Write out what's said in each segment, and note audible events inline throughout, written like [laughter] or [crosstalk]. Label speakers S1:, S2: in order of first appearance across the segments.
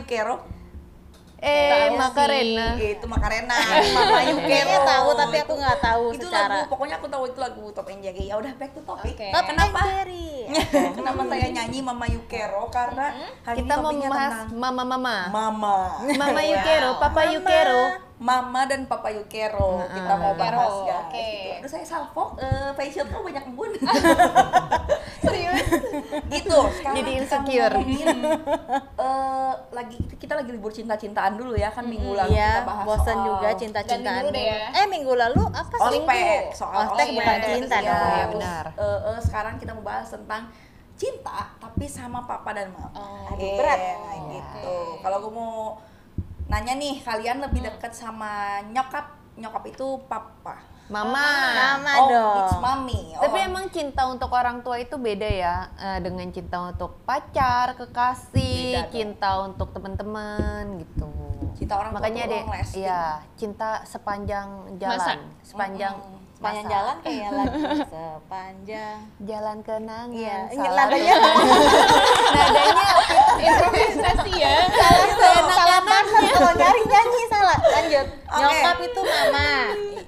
S1: Yukero?
S2: Eh,
S3: Tahu
S2: Makarena.
S1: Itu Makarena, [laughs] Mama Yukero.
S3: tahu tapi aku nggak tahu
S1: itu
S3: secara
S1: lagu, pokoknya aku tahu itu lagu Top NJG. Ya udah back to topic.
S3: Top
S1: Kenapa? [laughs] Kenapa saya nyanyi Mama Yukero? Karena hari
S2: Kita mau membahas
S1: tentang
S2: mama-mama.
S1: Mama.
S2: Mama Yukero, [laughs]
S1: Wow.
S2: Papa Yukero.
S1: Mama dan Papa Yukero kita mau bahas guys.
S4: oke.
S1: Gitu. Aduh saya salfok, eh, facial tuh banyak embun. Gitu. [laughs] Sekarang
S2: Jadi insecure. [laughs]
S1: eh, lagi kita lagi libur cinta-cintaan dulu ya kan minggu lalu
S3: Iya,
S1: kita bahas
S3: bosan
S1: soal
S3: juga cinta-cintaan.
S4: Ya.
S3: Eh minggu lalu apa sih?
S1: ospek soal
S3: Ospek bukan cinta
S1: Iya,
S3: dong.
S2: Iya,
S1: terus,
S2: benar.
S1: eh, eh, sekarang kita mau bahas tentang cinta tapi sama papa dan mama.
S4: Oh.
S1: Aduh,
S3: berat.
S1: gitu. Kalau gue mau nanya nih, kalian lebih dekat sama nyokap? Nyokap itu papa.
S2: Mama.
S3: Mama
S1: oh,
S3: dong.
S1: it's mommy. Oh,
S2: Tapi emang cinta untuk orang tua itu beda ya eh, dengan cinta untuk pacar, kekasih,
S1: Beda dong.
S2: cinta untuk teman-teman gitu.
S1: Cinta orang tua
S2: Makanya deh, iya, cinta sepanjang jalan,
S4: Masa?
S2: sepanjang
S3: Sepanjang
S2: masa.
S3: jalan kayak lagu sepanjang.
S2: jalan kenangan.
S3: Iya,
S2: salah-
S3: nadanya [laughs]
S2: nadanya
S4: Improvisasi ya.
S3: salah salah partner kalau nyari nyanyi salah. Lanjut.
S1: Oke.
S3: Nyokap itu mama.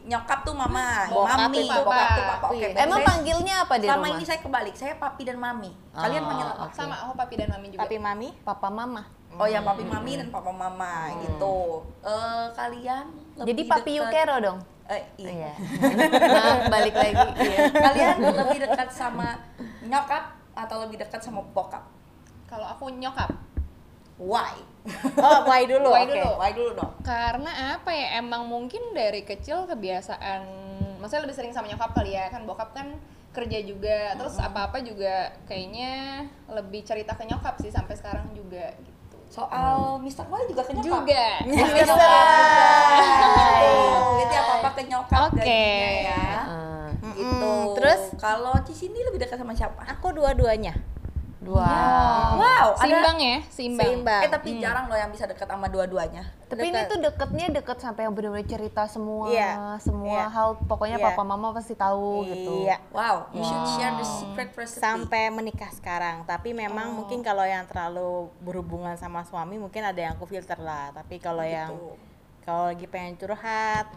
S1: Nyokap tuh mama,
S3: Bokap
S1: mami,
S3: tuh papa.
S1: bokap tuh papa. Oke,
S3: Iya.
S1: berarti
S2: Emang
S1: saya-
S2: panggilnya apa di
S1: selama
S2: rumah?
S1: ini saya kebalik, saya papi dan mami. Kalian
S2: Oh,
S1: panggil apa?
S2: oke.
S4: Sama aku papi dan mami juga.
S3: Tapi mami
S2: Papa mama.
S1: Oh ya, papi mami dan papa mama gitu. Eh kalian lebih
S2: Jadi papi
S1: dekat-
S2: Yukero dong.
S1: Eh, iya.
S2: Iya. [laughs] Nah, balik lagi. Iya.
S1: Kalian lebih dekat sama nyokap atau lebih dekat sama bokap?
S4: Kalau aku nyokap.
S1: Why? [laughs]
S3: Oh, why dulu.
S4: Why
S3: Oke.
S4: dulu.
S1: Why dulu dong?
S4: Karena apa ya? Emang mungkin dari kecil kebiasaan maksudnya lebih sering sama nyokap kali ya. Kan bokap kan kerja juga, terus apa-apa juga kayaknya lebih cerita ke nyokap sih sampai sekarang juga gitu.
S1: Soal Mr. Wali juga ke nyokap?
S4: Juga.
S1: Mr. Wali. Jadi apa-apa ke nyokap
S4: Oke.
S1: gajinya ya.
S2: Eh,
S1: Gitu.
S3: Terus?
S1: kalau Cisindi lebih dekat sama siapa?
S3: Aku dua-duanya.
S2: Dua.
S1: Wow, ada
S4: Seimbang ya, seimbang.
S3: Seimbang.
S1: Eh tapi jarang loh yang bisa dekat sama dua-duanya.
S2: Tapi ini
S3: Dekat.
S2: tuh deketnya deket sampai yang benar-benar cerita semua,
S3: Iya,
S2: semua
S3: iya.
S2: hal. Pokoknya
S3: Iya.
S2: papa mama pasti tahu gitu.
S3: Iya.
S1: Wow, you should share the secret recipe.
S3: sampai menikah sekarang tapi memang
S1: Oh.
S3: mungkin kalau yang terlalu berhubungan sama suami mungkin ada yang aku filter lah tapi kalau
S1: Gitu.
S3: yang kalau lagi pengen curhat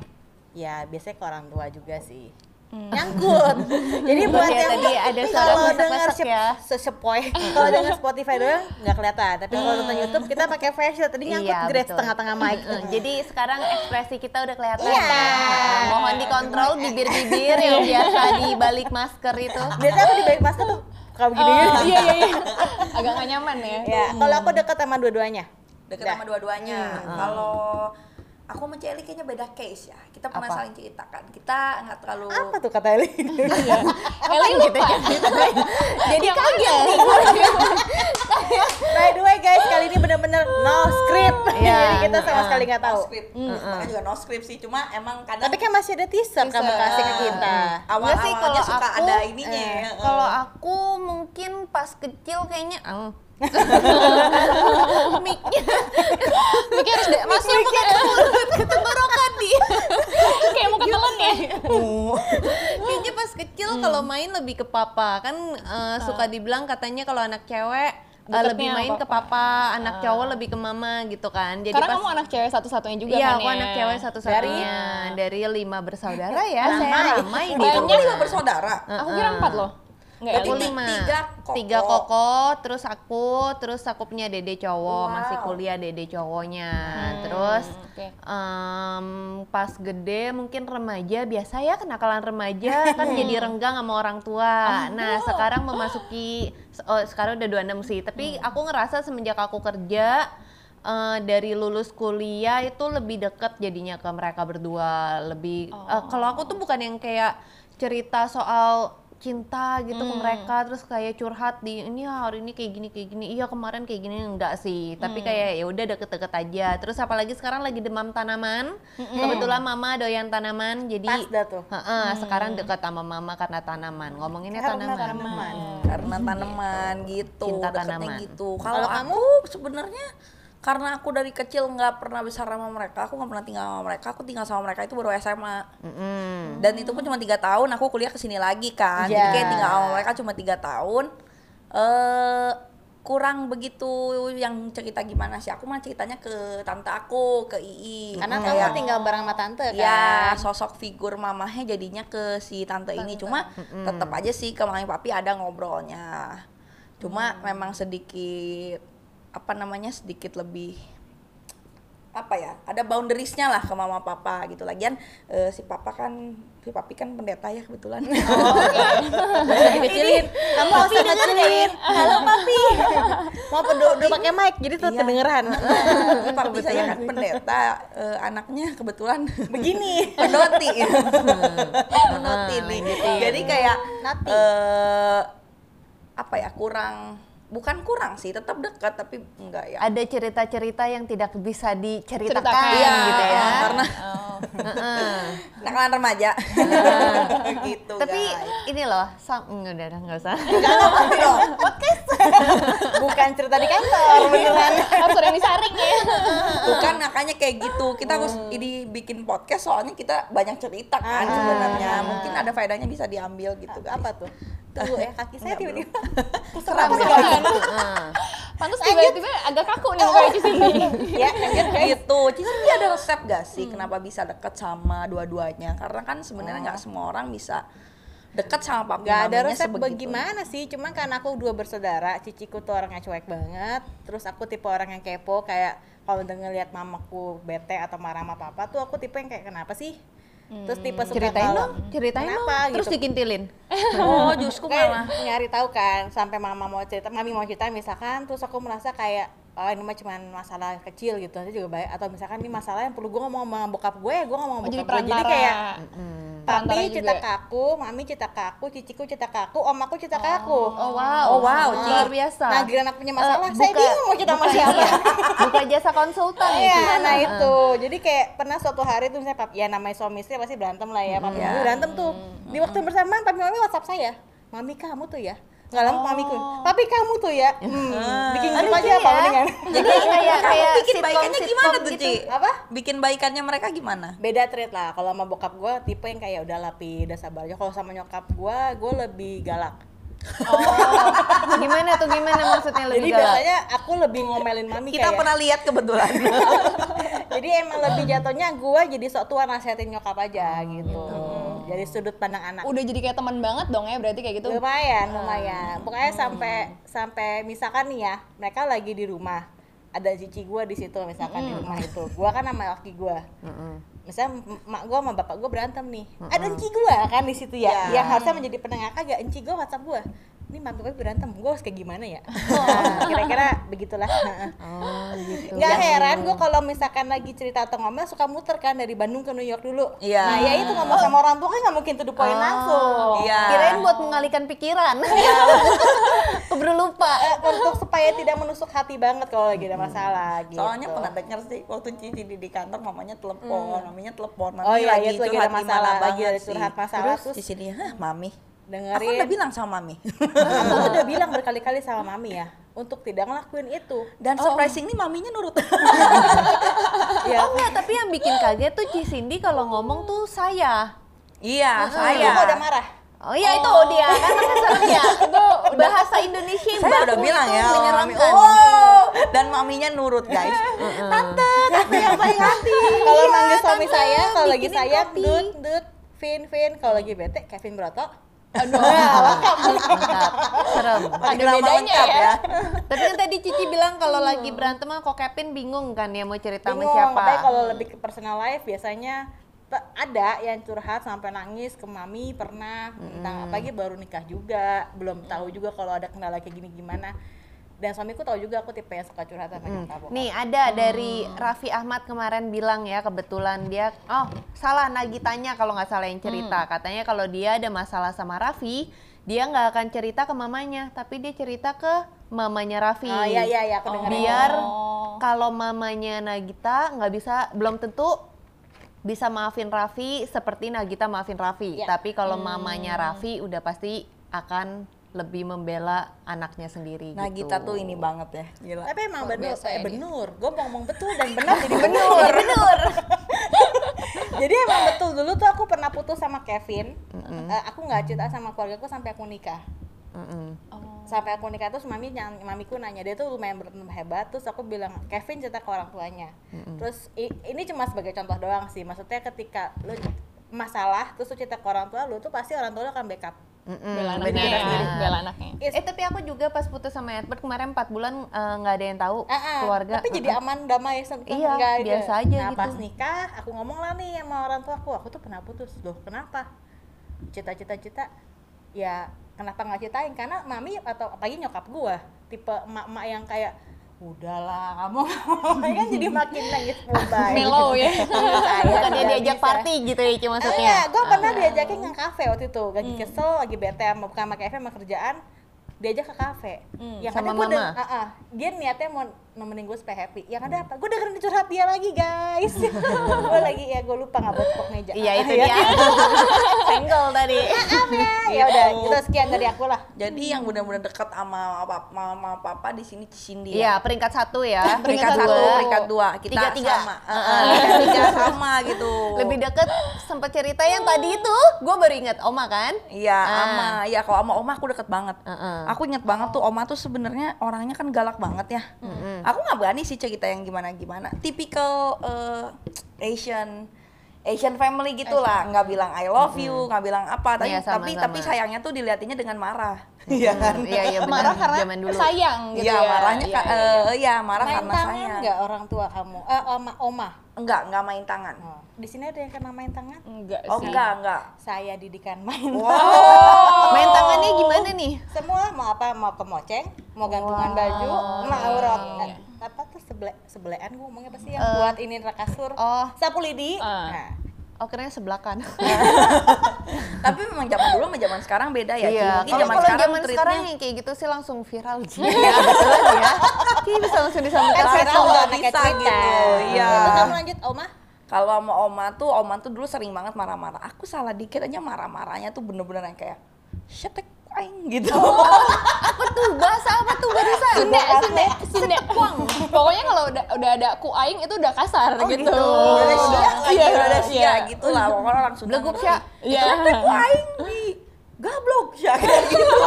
S3: ya biasanya ke orang tua juga sih nyangkut [laughs] jadi buat
S2: Kayak
S3: yang
S2: tadi ada suara
S3: kalau dengar
S2: ya.
S3: sesepoi kalau dengar [laughs] Spotify doang nggak kelihatan tapi kalau nonton YouTube kita pakai facial tadi nyangkut
S2: Iya,
S3: grade
S2: betul.
S3: setengah-tengah mic
S2: Eh, Jadi sekarang ekspresi kita udah kelihatan.
S3: Iya.
S2: Nah, mohon dikontrol bibir-bibir yang biasa di balik masker itu.
S3: biasanya aku di balik masker tuh kalau begini
S4: Oh, [laughs] iya iya iya. Agak gak nyaman ya.
S3: ya kalau aku deket sama dua-duanya
S1: Deket sama dua-duanya. Kalau aku sama Celi kayaknya beda case ya. Kita pernah
S2: Apa?
S1: saling ceritakan. Kita nggak terlalu
S3: apa tuh kata Eli
S4: Elin gitu ya.
S2: Jadi kaget.
S3: By the way guys, kali ini bener-bener no script. [laughs]
S2: Iya,
S3: Jadi kita sama sekali nggak
S1: no
S3: tahu.
S1: script. Makanya juga no script sih. Cuma emang kadang
S3: Tapi kan masih ada teaser kamu
S4: Teaser.
S3: kasih ke kita.
S1: awal-awalnya suka
S2: aku,
S1: ada ininya.
S2: eh,
S1: ya.
S2: Kalau aku mungkin pas kecil kayaknya Miknya
S4: Mikir harus deh, masuk
S2: miknya ke mulut ke tenggorokan dia.
S4: kayak mau ketelan ya.
S2: Kayaknya pas kecil kalau main lebih ke papa kan eh, suka dibilang katanya kalau anak cewek
S4: Deketnya
S2: lebih main ke
S4: papa.
S2: papa, anak cowok lebih ke mama gitu kan. Jadi
S4: Karena
S2: pas
S4: kamu anak cewek satu-satunya juga
S2: Iya,
S4: kan
S2: aku
S4: ya.
S2: anak cewek satu-satunya dari, lima bersaudara ya.
S3: Ramai.
S2: Saya ramai di
S4: Banyak.
S1: Lima bersaudara.
S4: Aku kira empat loh.
S2: Aku lima.
S1: tiga koko.
S2: Tiga koko, terus aku, terus aku punya dede cowok,
S1: Wow.
S2: masih kuliah dede cowoknya. Terus
S4: oke.
S2: em, pas gede mungkin remaja biasa ya kenakalan remaja kan [laughs] jadi renggang sama orang tua. Nah, sekarang memasuki oh, sekarang udah 26 sih, tapi aku ngerasa semenjak aku kerja eh, dari lulus kuliah itu lebih deket jadinya ke mereka berdua lebih eh, kalau aku tuh bukan yang kayak cerita soal cinta gitu ke mereka terus kayak curhat di ini ya, hari ini kayak gini kayak gini iya kemarin kayak gini enggak sih tapi kayak ya udah deket-deket aja terus apalagi sekarang lagi demam tanaman kebetulan mama doyan tanaman jadi
S3: Pas dah tuh.
S2: Heeh, sekarang dekat sama mama karena tanaman ngomonginnya
S3: Karena
S2: tanaman,
S3: tanaman.
S2: Hmm.
S1: Karena tanaman gitu,
S2: Cinta
S1: deketnya
S2: tanaman.
S1: gitu.
S3: Kalau kamu?
S1: aku sebenarnya karena aku dari kecil nggak pernah besar sama mereka, aku nggak pernah tinggal sama mereka, aku tinggal sama mereka itu baru SMA.
S2: Mm-mm.
S1: Dan itu pun cuma tiga tahun, aku kuliah ke sini lagi kan. Jadi
S3: Ya.
S1: kayak tinggal sama mereka cuma tiga tahun. eh kurang begitu yang cerita gimana sih. Aku mah ceritanya ke tante aku, ke Ii.
S3: Karena
S1: Kayak-
S3: kamu tinggal bareng sama tante kan.
S1: Ya, sosok figur mamahnya jadinya ke si tante, ini. Cuma tetap aja sih ke mami papi ada ngobrolnya. Cuma memang sedikit apa namanya sedikit lebih apa ya ada boundariesnya lah ke mama papa gitu lagian eh, si papa kan si papi kan pendeta ya kebetulan [laughs]
S3: Dikecilin. Kamu harus kecilin. Halo papi. [laughs] Mau udah, udah pakai mic jadi tuh
S1: Iya.
S3: kedengeran.
S1: Ini papi saya kan pendeta eh, anaknya kebetulan [laughs]
S3: Begini.
S1: penoti penoti nih jadi kayak eh apa ya kurang bukan kurang sih tetap dekat tapi enggak ya
S2: Ada cerita-cerita yang tidak bisa diceritakan
S4: Ceritakan.
S1: Iya,
S2: gitu ya.
S1: karena
S4: Oh.
S2: Heeh.
S1: nakalan remaja gitu
S2: Tapi
S1: guys.
S2: ini loh, sam udah udah nggak usah.
S1: jangan pasti dong
S3: Bukan cerita di kantor beneran.
S4: Harus ada yang disaring ya.
S1: bukan makanya kayak gitu kita harus ini bikin podcast soalnya kita banyak cerita kan
S3: Ah.
S1: sebenarnya mungkin ada faedahnya bisa diambil gitu guys
S3: Apa tuh? Tunggu ya kaki saya tiba-tiba.
S1: Seram
S4: Kenapa
S1: sih.
S4: sih?
S2: Heeh.
S4: Pantas tiba-tiba agak kaku nih mukanya di sini. [laughs]
S3: Ya, lanjut guys.
S1: gitu. Cici ada resep gak sih kenapa bisa deket sama dua-duanya? Karena kan sebenarnya nggak semua orang bisa deket sama papi
S3: Gak ada resep
S1: sebegitu.
S3: bagaimana sih, cuman karena aku dua bersaudara, ciciku tuh orangnya cuek banget, terus aku tipe orang yang kepo kayak kalau denger lihat mamaku bete atau marah sama papa tuh aku tipe yang kayak kenapa sih? Terus tipe suka
S2: Ceritain
S3: kalau-
S2: dong, ceritain dong. Terus
S3: gitu.
S2: dikintilin.
S1: Oh, [laughs] justru
S3: kayak
S1: malah.
S3: nyari tahu kan sampai mama mau cerita mami mau cerita misalkan terus aku merasa kayak oh ini mah cuman masalah kecil gitu nanti juga baik atau misalkan ini masalah yang perlu gue ngomong sama bokap gue gue ngomong sama
S4: Oh, jadi
S3: bokap gue jadi kayak papi cerita
S4: juga.
S3: ke aku mami cerita ke aku ciciku cerita ke aku om aku cerita ke aku
S2: Oh wow.
S1: Oh, wow,
S2: luar biasa.
S3: nah giliran aku punya masalah
S2: Eh,
S3: saya
S2: buka-
S3: bingung mau cerita sama siapa
S2: iya. Buka jasa konsultan
S3: Iya,
S2: itu.
S3: nah itu. Jadi kayak pernah suatu hari tuh misalnya papi, ya namanya suami istri pasti berantem lah ya. Papi
S1: Iya.
S3: mami berantem tuh. Di waktu bersamaan papi mami WhatsApp saya. Mami kamu tuh ya. Nggak lama mamiku. Papi kamu tuh ya. Hmm, bikin
S2: Oh,
S3: grup aja apa
S2: ya.
S3: mendingan.
S2: Jadi kayak [laughs]
S1: Kamu
S2: kayak
S1: bikin baikannya gimana tuh,
S2: gitu.
S1: Ci?
S3: Apa?
S1: Bikin baikannya mereka gimana?
S3: Beda trade lah. Kalau sama bokap gue tipe yang kayak udah lapi, udah sabar aja. Kalau sama nyokap gue, gue lebih galak.
S2: Oh, gimana tuh gimana maksudnya
S3: Jadi
S2: lebih galak?
S3: biasanya aku lebih ngomelin mami
S1: Kita
S3: kayak.
S1: pernah lihat kebetulan. [laughs]
S3: jadi emang lebih jatuhnya gue jadi sok tua nasihatin nyokap aja gitu. Jadi sudut pandang anak.
S4: Udah jadi kayak teman banget dong ya berarti kayak gitu.
S3: lumayan lumayan. Pokoknya sampai sampai misalkan nih ya mereka lagi di rumah ada cici gua di situ misalkan di rumah itu. Gua kan sama laki gua. Misalnya m- mak gua sama bapak gua berantem nih. Ada enci gua kan di situ ya
S1: Ya.
S3: yang harusnya menjadi penengah kagak. Enci gua whatsapp gua ini mami gue berantem gua harus kayak gimana ya Nah, [laughs] kira-kira begitulah
S2: Oh, gitu.
S3: nggak heran gua kalau misalkan lagi cerita atau ngomel suka muter kan dari Bandung ke New York dulu
S1: Iya.
S3: nah ya itu ngomong sama orang tua kan nggak mungkin to the point langsung
S1: Iya.
S2: Kirain buat mengalihkan pikiran. [laughs] [laughs] Keburu lupa.
S3: Eh, untuk supaya tidak menusuk hati banget kalau lagi ada masalah gitu.
S1: Soalnya pernah denger sih waktu Cici di, di kantor mamanya telepon, mamanya telepon, mami
S3: Oh iya,
S1: lagi
S3: iya tuh lagi ada masalah, lagi
S1: banget
S3: ada
S1: sih.
S3: curhat masalah,
S1: Terus
S3: terus-
S1: Cici dia, "Hah, mami. Aku
S3: dengerin.
S1: udah bilang sama mami.
S3: Aku udah bilang berkali-kali sama mami ya untuk tidak ngelakuin itu.
S1: Dan surprisingly maminya nurut. [laughs]
S3: Ya,
S2: Oh enggak, tapi yang bikin kaget tuh Ci Cindy kalau ngomong tuh saya.
S1: iya,
S3: saya
S1: saya.
S3: udah marah.
S2: Oh iya itu dia kan ya. Itu [laughs] bahasa Indonesia yang
S1: Saya udah bilang ya,
S2: menyeramkan.
S1: Oh, dan maminya nurut, guys. Tante, tante yang baik hati.
S3: Kalau manggil suami saya kalau lagi
S1: kopi.
S3: dut dut, Vin Vin. Kalau lagi bete, Kevin Broto.
S4: Aduh. [laughs]
S2: Mantap, serem.
S4: Ada bedanya
S1: lengkap
S4: ya.
S2: Tapi kan tadi Cici bilang kalau lagi berantem sama kok Kevin bingung kan ya mau cerita sama
S3: Bingung,
S2: siapa.
S3: makanya kalau lebih ke personal life biasanya ada yang curhat sampai nangis ke mami pernah tentang apalagi baru nikah juga belum tahu juga kalau ada kendala kayak gini gimana dan suamiku tahu juga aku tipe yang suka curhat sama nyokap bokap.
S2: Nih ada dari Raffi Ahmad kemarin bilang ya kebetulan dia oh salah Nagitanya kalau nggak salah yang cerita katanya kalau dia ada masalah sama Raffi dia nggak akan cerita ke mamanya tapi dia cerita ke mamanya Raffi.
S3: Oh iya iya iya aku dengerin.
S2: Biar
S4: Oh.
S2: kalau mamanya Nagita nggak bisa belum tentu bisa maafin Raffi seperti Nagita maafin Raffi.
S3: Iya.
S2: Tapi kalau mamanya Raffi udah pasti akan lebih membela anaknya sendiri
S1: Nah,
S2: gitu.
S1: Gita tuh ini banget ya. Gila.
S3: Tapi emang bener,
S4: biasa ya
S3: eh, benur. Gue ngomong betul dan benar [laughs] jadi benur. [laughs] benur. [laughs] jadi emang betul dulu tuh aku pernah putus sama Kevin. Eh, aku nggak cerita sama keluarga aku sampai aku nikah.
S2: Mm-mm.
S3: Sampai aku nikah terus mami mamiku nanya dia tuh lumayan hebat terus aku bilang Kevin cerita ke orang tuanya. Terus i- ini cuma sebagai contoh doang sih. Maksudnya ketika lu masalah terus lu cerita ke orang tua lu tuh pasti orang tua lu akan backup.
S2: Mm-mm,
S4: bela anaknya
S2: benar.
S4: bela anaknya
S2: Eh tapi aku juga pas putus sama Edward kemarin 4 bulan eh, nggak ada yang tahu
S3: Ah, ah,
S2: keluarga.
S3: tapi jadi aman damai sen-
S2: Iya,
S3: nggak ada.
S2: biasa aja
S3: nah
S2: gitu.
S3: pas nikah aku ngomong lah nih sama orang tua aku aku tuh pernah putus loh kenapa cita-cita cita ya kenapa nggak ceritain karena mami atau apalagi nyokap gua tipe emak-emak yang kayak udahlah kamu [laughs] kan jadi makin nangis [laughs] mubay
S4: Mellow ya. [laughs]
S2: Bukannya diajak party gitu ya cuma maksudnya.
S3: Enggak, gue pernah diajakin ke kafe waktu itu. Lagi kesel, lagi bete sama bukan sama Kevin sama kerjaan diajak ke kafe. Yang
S2: Sama
S3: ada gue
S2: mama?
S3: ah, ah, dia niatnya mau nemenin gue supaya happy yang ada apa gue dengerin curhat dia lagi guys [laughs] gue lagi ya gue lupa nggak bocok meja
S2: Iya [laughs] itu
S3: Ya.
S2: dia. [laughs] Senggol tadi.
S3: maaf ya ya udah itu sekian dari aku lah
S1: Jadi yang benar-benar dekat sama papa, mama papa di sini Cindy
S2: Iya
S1: ya.
S2: peringkat satu ya.
S1: Peringkat satu, peringkat dua. Kita
S2: Tiga-tiga.
S1: sama. Heeh, tiga-tiga sama gitu.
S2: Lebih deket sempat cerita yang tadi itu, gue baru ingat Oma kan?
S1: Iya,
S2: Ah.
S1: ama. Iya, kalau sama Oma aku deket banget.
S2: Heeh.
S1: Aku inget banget tuh Oma tuh sebenarnya orangnya kan galak banget ya. Aku nggak berani sih cerita yang gimana-gimana. Tipikal eh, Asian Asian family gitulah, nggak bilang I love you, nggak bilang apa, tapi
S2: Iya, sama,
S1: tapi
S2: sama.
S1: tapi sayangnya tuh dilihatinnya dengan marah. Iya kan?
S2: Iya iya benar.
S4: marah karena
S2: Zaman dulu.
S4: sayang gitu
S1: Iya,
S4: ya
S1: marahnya
S4: Iya,
S1: ka-
S4: iya, iya.
S1: eh, iya, marah
S3: main
S1: karena
S3: tangan
S1: sayang.
S3: nggak orang tua kamu eh oma oma
S1: Enggak, enggak main tangan.
S3: oh. di sini ada yang kena main tangan
S4: enggak
S1: Oh,
S4: sih
S1: enggak, enggak.
S3: saya didikan main
S2: Main tangannya gimana nih?
S3: semua mau apa mau kemoceng mau gantungan baju mau Eh, tuh sebele sebelean gue ngomongnya pasti yang buat ini kasur
S2: oh.
S3: sapu lidi
S4: Ah.
S3: nah,
S2: Oh keren sebelah kan. [laughs]
S1: Tapi memang zaman dulu sama zaman sekarang beda ya.
S2: Iya,
S1: Mungkin
S2: kalau
S1: zaman sekarang
S2: zaman
S1: treatnya-
S2: sekarang yang kayak gitu sih langsung viral sih. Iya, betulan ya. Kayaknya bisa langsung disambungkan
S3: kan viral nggak
S1: bisa gitu, iya.
S3: Terus kamu lanjut oma
S1: Kalau sama oma tuh, oma tuh dulu sering banget marah-marah. Aku salah dikit aja marah-marahnya tuh bener-bener yang kayak shetek aing gitu.
S2: Apa tuh bahasa apa tuh barusan?
S4: Sunda, Sunda, Sunda. Pokoknya kalau udah udah ada ku aing itu udah kasar
S1: Oh,
S4: gitu.
S1: Udah sia lagi,
S4: Iya,
S1: udah sia
S4: iya.
S1: gitu lah. Pokoknya orang Sunda. Ngerti.
S2: Sya.
S4: Iya.
S1: Ku aing di gablok Sya [laughs] kayak gitu.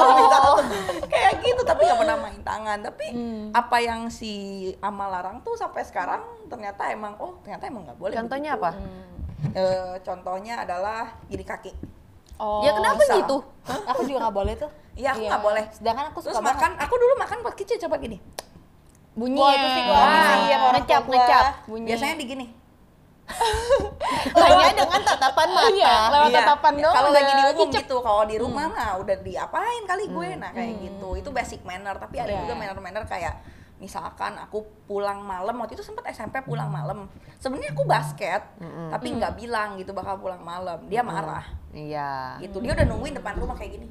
S1: kayak gitu tapi nggak pernah main tangan. Tapi apa yang si Ama larang tuh sampai sekarang ternyata emang oh ternyata emang nggak boleh.
S2: Contohnya
S1: begitu.
S2: apa?
S1: Eh, contohnya adalah gini kaki.
S4: Oh.
S2: Ya kenapa
S1: bisa.
S2: gitu?
S3: aku juga nggak boleh tuh
S1: Iya, aku
S4: Iya.
S1: nggak boleh.
S3: sedangkan aku
S1: Terus
S3: suka
S1: makan, aku dulu makan buat kecil coba gini.
S4: bunyi
S3: Wah, itu sih gua orang
S2: ngecap,
S3: tua
S2: ngecap.
S4: bunyi.
S1: Biasanya di gini. [laughs]
S2: Hanya dengan tatapan mata.
S4: Iya, lewat tatapan doang
S1: Kalau lagi di umum gitu, kalau di rumah mah udah diapain kali gue, nah kayak
S4: Hmm.
S1: gitu. Itu basic manner, tapi ada
S4: Iya,
S1: juga
S4: iya.
S1: manner-manner kayak misalkan aku pulang malam waktu itu sempat SMP pulang malam. Sebenarnya aku basket, tapi nggak bilang gitu bakal pulang malam. Dia marah.
S2: Iya.
S1: Gitu. Dia udah nungguin depan rumah kayak gini.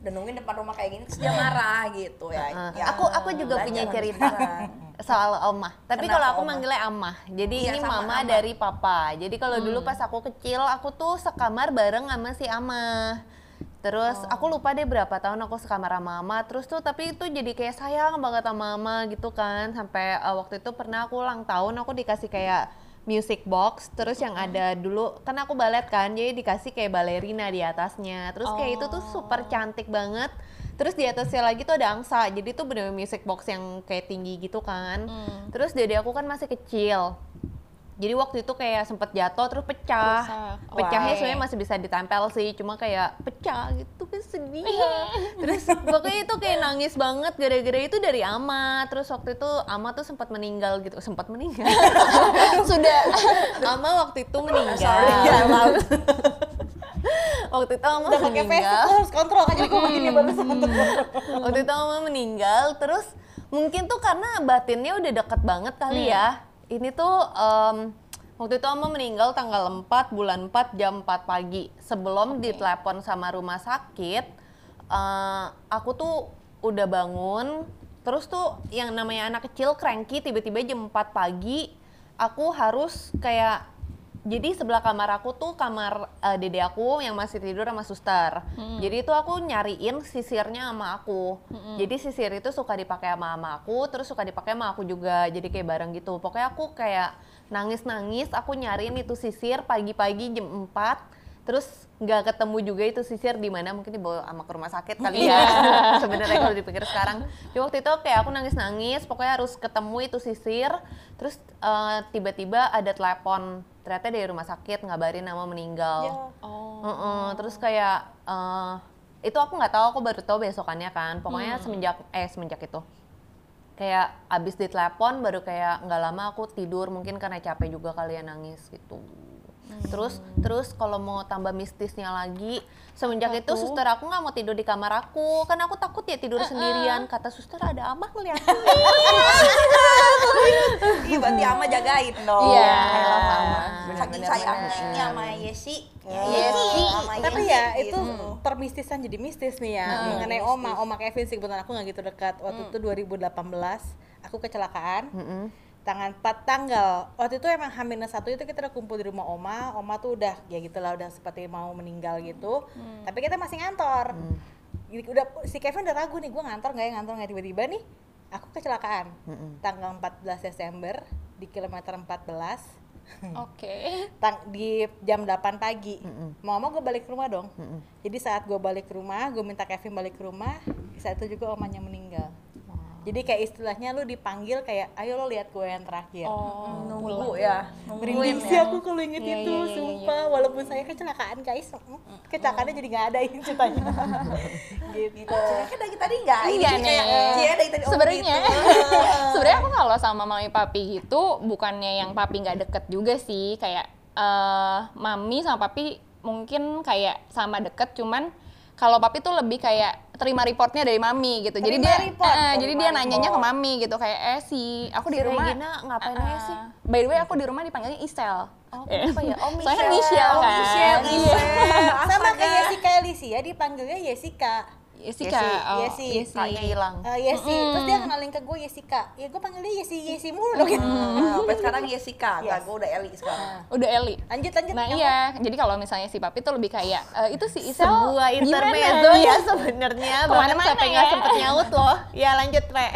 S1: Udah nungguin depan rumah kayak gini terus dia marah gitu ya. Ya,
S2: Aku aku juga punya cerita soal omah. Tapi kalau aku manggilnya amah. Jadi
S1: Iya,
S2: ini mama
S1: amah.
S2: dari papa. Jadi kalau dulu pas aku kecil, aku tuh sekamar bareng sama si amah. Terus aku lupa deh berapa tahun aku sekamar sama mama. Terus tuh tapi itu jadi kayak sayang banget sama mama gitu kan. Sampai eh, waktu itu pernah aku ulang tahun aku dikasih kayak music box terus yang ada dulu kan aku balet kan jadi dikasih kayak balerina di atasnya. Terus kayak itu tuh super cantik banget. Terus di atasnya lagi tuh ada angsa jadi tuh bener music box yang kayak tinggi gitu kan. Terus dede aku kan masih kecil jadi waktu itu kayak sempet jatuh terus pecah.
S4: Rusak.
S2: pecahnya sebenarnya masih bisa ditempel sih cuma kayak pecah gitu kan sedih. [laughs] Terus pokoknya itu kayak nangis banget gara-gara itu dari ama. Terus waktu itu ama tuh sempat meninggal gitu. Sempat meninggal? [laughs] Sudah. Ama waktu itu meninggal.
S1: Sorry, ya, maaf. [laughs]
S2: waktu itu ama
S3: udah pakai
S2: meninggal.
S3: tuh harus kontrol kan? Jadi gue begini baru kontrol
S2: waktu itu ama meninggal. Terus mungkin tuh karena batinnya udah deket banget kali ya ini tuh em, waktu itu ama meninggal tanggal 4 bulan 4 jam 4 pagi. Sebelum ditelepon sama rumah sakit eh, aku tuh udah bangun. Terus tuh yang namanya anak kecil cranky tiba-tiba jam 4 pagi aku harus kayak jadi sebelah kamar aku tuh kamar eh, dede aku yang masih tidur sama suster. Jadi itu aku nyariin sisirnya sama aku. Jadi sisir itu suka dipakai sama mama aku, terus suka dipakai sama aku juga. Jadi kayak bareng gitu. Pokoknya aku kayak nangis-nangis, aku nyariin itu sisir pagi-pagi jam 4 terus nggak ketemu juga itu sisir di mana mungkin dibawa sama ke rumah sakit kali ya [laughs] sebenarnya kalau dipikir sekarang. Di waktu itu kayak aku nangis nangis pokoknya harus ketemu itu sisir. Terus eh, tiba-tiba ada telepon ternyata dari rumah sakit ngabarin nama meninggal.
S3: Ya.
S4: Oh.
S2: Heeh, terus kayak eh, itu aku nggak tahu aku baru tahu besokannya kan. Pokoknya semenjak eh semenjak itu. Kayak abis ditelepon baru kayak nggak lama aku tidur mungkin karena capek juga kalian nangis gitu terus terus kalau mau tambah mistisnya lagi semenjak itu suster aku nggak mau tidur di kamar aku kan aku takut ya tidur sendirian kata suster ada amah ngeliatin [laughs]
S1: Ih, berarti Ama jagain dong.
S4: Iya.
S1: I love Ama.
S2: Bener,
S1: Saking
S2: bener,
S1: sayangnya sama Yesi.
S4: Yesi.
S1: Sama
S3: Tapi
S1: Yesi
S3: ya
S1: gitu.
S3: itu permistisan jadi mistis nih ya mengenai Oma, Oma Kevin sih kebetulan aku nggak gitu dekat. Waktu itu 2018 aku kecelakaan. Tangan 4 tanggal. Waktu itu emang hamil satu itu kita udah kumpul di rumah Oma. Oma tuh udah ya gitulah udah seperti mau meninggal gitu. Tapi kita masih ngantor. Jadi udah si Kevin udah ragu nih, gue ngantor nggak ya ngantor nggak tiba-tiba nih aku kecelakaan tanggal 14 Desember di kilometer 14 [laughs]
S4: Oke.
S3: tang- di jam 8 pagi. Mama gue balik ke rumah dong. Jadi saat gue balik ke rumah, gue minta Kevin balik ke rumah. Saat itu juga omanya meninggal. Jadi kayak istilahnya lu dipanggil kayak, ayo lo lihat gue yang terakhir.
S4: Oh,
S1: nunggu ya.
S3: Merinding
S1: Nungguin
S3: sih
S1: ya.
S3: aku kalau inget
S4: Iya,
S3: itu,
S4: iya, iya,
S3: sumpah. Walaupun saya kecelakaan guys, kecelakaannya jadi nggak ada ini ceritanya. [laughs] gitu.
S1: Kan dari tadi enggak
S4: Iya
S1: ini
S4: nih.
S1: kayak dari tadi
S4: Sebenarnya, [laughs] sebenarnya aku kalau sama mami papi gitu, bukannya yang papi nggak deket juga sih, kayak eh mami sama papi mungkin kayak sama deket, cuman kalau papi tuh lebih kayak terima reportnya dari mami gitu. jadi
S3: Terima
S4: dia,
S3: report,
S4: eh, jadi dia nanyanya ke mami gitu kayak eh si aku di rumah
S2: Regina ngapain
S4: eh,
S2: aja sih?
S4: By the way aku di rumah dipanggilnya Isel.
S2: Oh,
S4: Eh,
S2: kenapa ya? Oh,
S4: Soalnya kan
S2: Michelle.
S4: Michelle
S1: Oh,
S4: kan.
S1: Michelle. Michelle. [laughs]
S3: Sama
S1: Astaga.
S3: kayak Jessica Alicia, dipanggilnya Jessica.
S4: Jessica.
S2: Yesi,
S4: oh,
S3: Yesi.
S4: Yesi.
S2: kaknya hilang
S3: Eh, Yesi, terus dia kenalin ke gue Jessica. Ya gue panggil dia Yesi, Yesi mulu dong.
S1: Nah, [laughs] sampai sekarang enggak
S3: Yes.
S1: gue udah Eli sekarang.
S4: Udah Eli.
S3: Lanjut lanjut.
S4: Nah iya, jadi kalau misalnya si papi tuh lebih kayak eh, itu si Isel
S2: sebuah intermezzo ya
S4: Iya.
S2: sebenarnya
S4: Ke mana-mana
S2: bahkan sampai
S4: ya.
S2: sempet nyaut loh [laughs] ya lanjut Re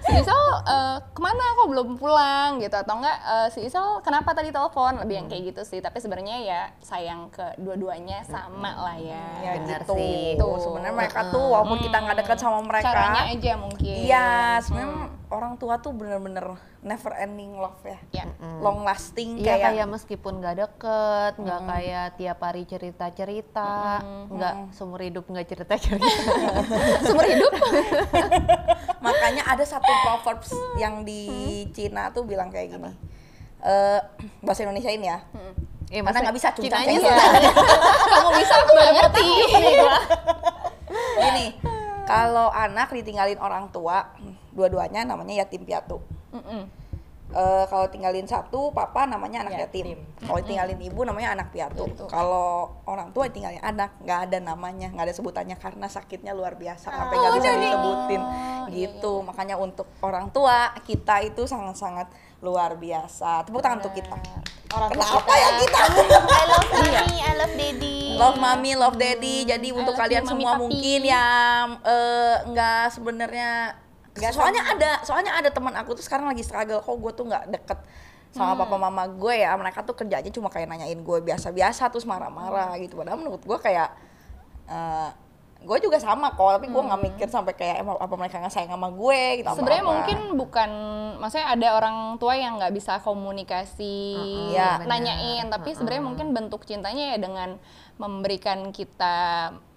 S4: si Isel eh, ke mana kok belum pulang gitu atau enggak eh, si Isel kenapa tadi telepon lebih yang kayak gitu sih tapi sebenarnya ya sayang ke dua-duanya sama lah ya,
S1: Ya
S2: Benar
S1: gitu.
S2: sih.
S1: Tuh, sebenarnya mereka tuh walaupun kita nggak dekat sama mereka.
S4: caranya aja mungkin.
S1: Iya, sebenarnya orang tua tuh bener-bener never ending love ya.
S4: ya
S1: Long lasting
S2: Iya
S1: kayak,
S2: kayak meskipun nggak deket, nggak kayak tiap hari cerita-cerita, nggak seumur hidup nggak cerita-cerita. [laughs]
S4: seumur hidup? [laughs]
S1: Makanya ada satu proverbs yang di Cina tuh bilang kayak gini. Eh bahasa Indonesia ini ya.
S2: Eh,
S1: Karena
S2: masa
S1: nggak bisa kayak
S2: ya.
S4: kamu bisa aku nggak ngerti [laughs]
S1: Gini, kalau anak ditinggalin orang tua, dua-duanya namanya yatim piatu.
S4: Mm-mm.
S1: Eh, kalau tinggalin satu, papa namanya anak
S3: Yatim.
S1: yatim. Kalau tinggalin ibu namanya anak piatu. Kalau orang tua tinggalin anak, nggak ada namanya, nggak ada sebutannya karena sakitnya luar biasa, sampai nggak bisa disebutin. gitu. Makanya untuk orang tua kita itu sangat-sangat luar biasa. Tepuk tangan untuk kita.
S3: Orang tua
S1: Kenapa ya kita? [laughs]
S2: I love mommy, I love daddy.
S1: Love mommy, love daddy. Jadi untuk kalian
S4: you, mami,
S1: semua
S4: papi.
S1: mungkin yang eh, nggak sebenarnya nggak soalnya ada soalnya ada teman aku tuh sekarang lagi struggle. Kok gue tuh nggak deket sama papa mama gue ya? Mereka tuh kerjanya cuma kayak nanyain gue biasa-biasa terus marah-marah gitu. Padahal menurut gue kayak eh, gue juga sama kok. Tapi gue nggak mikir sampai kayak apa mereka nggak sayang sama gue? Gitu
S4: sebenarnya mungkin bukan maksudnya ada orang tua yang nggak bisa komunikasi
S1: Iya,
S2: benar.
S4: nanyain. Tapi sebenarnya mungkin bentuk cintanya ya dengan memberikan kita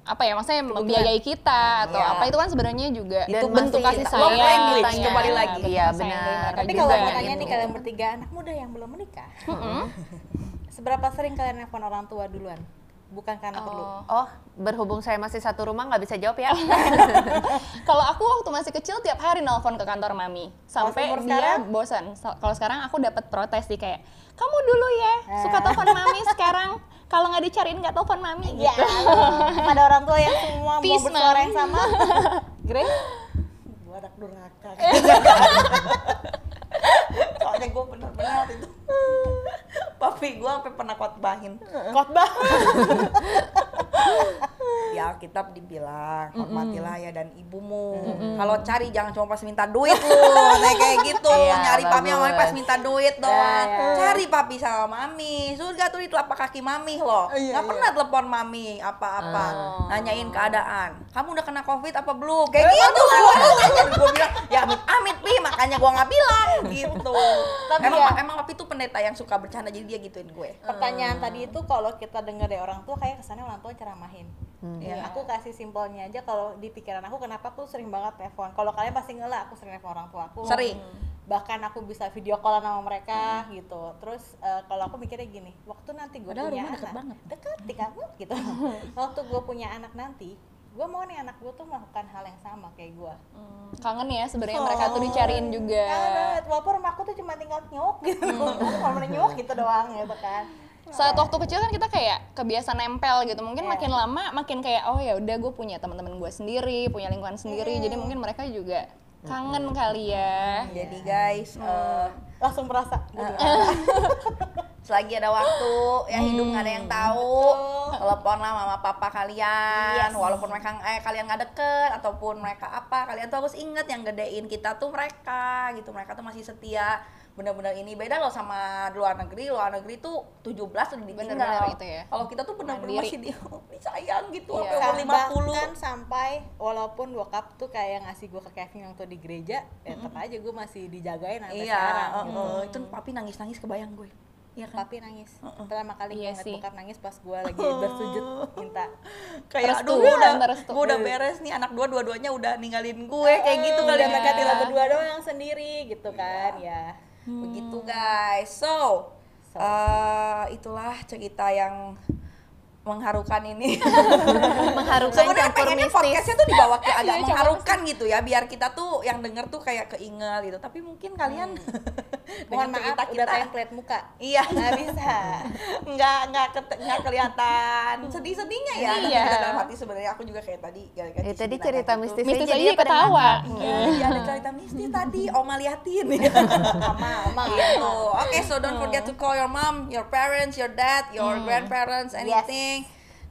S4: apa ya maksudnya membiayai kita atau
S1: Iya.
S4: apa itu kan sebenarnya juga
S1: Itu
S4: bentuk kasih
S1: love
S4: sayang
S1: language,
S4: kitanya.
S1: kembali lagi.
S2: Iya,
S4: sayang
S2: benar.
S3: Tapi
S4: juga,
S3: kalau mau tanya
S4: gitu.
S3: nih kalian bertiga anak muda yang belum menikah, seberapa sering kalian nelfon orang tua duluan? Bukan karena perlu.
S2: Oh, berhubung saya masih satu rumah nggak bisa jawab ya. [laughs]
S4: Kalau aku waktu masih kecil tiap hari nelpon ke kantor mami sampai dia
S3: sekarang?
S4: bosan. Kalau sekarang aku dapat protes sih kayak kamu dulu ya suka
S3: Eh.
S4: telepon mami sekarang kalau nggak dicariin nggak telepon mami
S3: Ya,
S4: gitu. [laughs]
S3: pada orang tua yang semua mau
S4: Peace,
S3: bersuara
S4: Mam.
S3: yang sama. Grace, gua anak durhaka. [laughs]
S1: soalnya gue bener-bener itu. [laughs] Papi gue sampai pernah khotbahin.
S3: Khotbah [laughs]
S1: ya kita dibilang hormatilah ya dan ibumu. Kalau cari jangan cuma pas minta duit lu Nah, kayak [laughs] gitu.
S2: Iya,
S1: nyari papi sama mami pas minta duit doang.
S3: Ya, ya.
S1: cari papi sama mami. Surga tuh di telapak kaki mami loh.
S3: Iya,
S1: nggak
S3: iya.
S1: pernah telepon mami apa-apa.
S2: Oh.
S1: nanyain keadaan. Kamu udah kena covid apa belum? Kayak gitu. gue [laughs] bilang ya amit amit pi makanya gue nggak bilang. Gitu.
S3: Tapi
S1: emang
S3: ya-
S1: emang papi tuh pendeta yang suka bercanda jadi dia gituin gue.
S3: Pertanyaan tadi itu kalau kita dengar dari orang tua kayak kesannya orang tua ceramahin
S1: Iya.
S3: aku kasih simpelnya aja kalau di pikiran aku kenapa aku sering banget telepon kalau kalian pasti ngelak aku sering telepon orang tua aku.
S1: Sering.
S3: bahkan aku bisa video call sama mereka gitu. Terus eh, kalau aku mikirnya gini waktu nanti gue punya
S1: rumah deket
S3: anak
S1: banget.
S3: dekat di kamu gitu. [laughs] Waktu gue punya anak nanti gue mau nih anak gue tuh melakukan hal yang sama kayak gue
S4: kangen ya sebenarnya mereka tuh dicariin juga.
S3: Kangen banget, walaupun rumah aku tuh cuma tinggal nyok gitu. Cuma nyok gitu doang gitu kan
S4: saat waktu kecil kan kita kayak kebiasaan nempel gitu. Mungkin
S3: Iya.
S4: makin lama makin kayak oh ya udah gue punya teman-teman gue sendiri punya lingkungan sendiri. Jadi mungkin mereka juga kangen kali ya.
S1: Jadi guys eh,
S3: langsung merasa gitu. [laughs]
S1: selagi ada waktu ya hidup nggak ada yang tahu. Telepon lah mama papa kalian
S3: Yes.
S1: walaupun mereka eh kalian nggak deket ataupun mereka apa kalian tuh harus inget yang gedein kita tuh mereka gitu. Mereka tuh masih setia bener-bener ini. Beda loh sama di luar negeri. Luar negeri tuh 17 udah ditinggal.
S4: Itu ya.
S1: kalau kita tuh bener-bener
S4: Mandiri.
S1: masih di, [laughs] disayang gitu
S4: Iya.
S1: sampai umur 50
S3: bahkan sampai walaupun bokap tuh kayak ngasih gue ke Kevin waktu di gereja ya tetap aja gue masih dijagain sampai
S1: iya
S3: sekarang
S1: uh,
S3: gitu.
S1: uh, itu papi nangis-nangis kebayang gue. Iya kan?
S3: Papi nangis. Pertama kali
S4: Iya
S3: gue ngeliat bokap nangis pas gue [laughs] lagi bersujud minta
S1: kayak
S4: Restu,
S1: aduh gua udah
S4: tante restu.
S1: gua udah beres nih anak dua dua-duanya udah ninggalin gue. Kayak gitu kali
S3: udah
S1: ya
S3: mereka tinggal berdua doang yang sendiri gitu kan ya
S1: begitu guys so,
S3: So.
S1: eh, itulah cerita yang mengharukan ini. [laughs]
S2: Mengharukan
S1: sebenarnya
S2: campur
S1: pengennya
S2: mistis.
S1: podcastnya tuh dibawa ke [laughs] agak
S4: Iya,
S1: mengharukan gitu ya biar kita tuh yang denger tuh kayak keinget gitu. Tapi mungkin kalian [laughs]
S3: mohon
S1: dengan
S3: maaf
S1: cerita
S3: udah
S1: kita
S3: template muka.
S1: Iya.
S3: Nggak bisa.
S1: Nggak nggak kete- nggak kelihatan. Sedih-sedihnya ya tapi
S4: Iya.
S1: kita dalam hati sebenarnya. Aku juga kayak tadi gara-gara
S2: Eh,
S1: Cici
S2: tadi cerita
S1: gitu.
S2: mistis
S4: Mistis
S2: aja
S4: ketawa.
S1: Iya, iya, ada cerita mistis tadi, Oma liatin.
S3: sama sama
S1: gitu. Oke, so don't forget to call your mom, your parents, your dad, your grandparents, anything.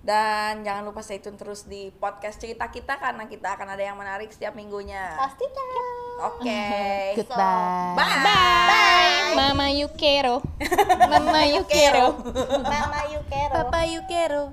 S1: Dan jangan lupa stay tune terus di podcast cerita kita karena kita akan ada yang menarik setiap minggunya.
S3: pastinya
S1: Oke. [laughs]
S2: Goodbye.
S1: Bye.
S4: Bye, Mama Yukero. Mama [laughs] Yukero.
S3: mama care
S2: Papa Yukero.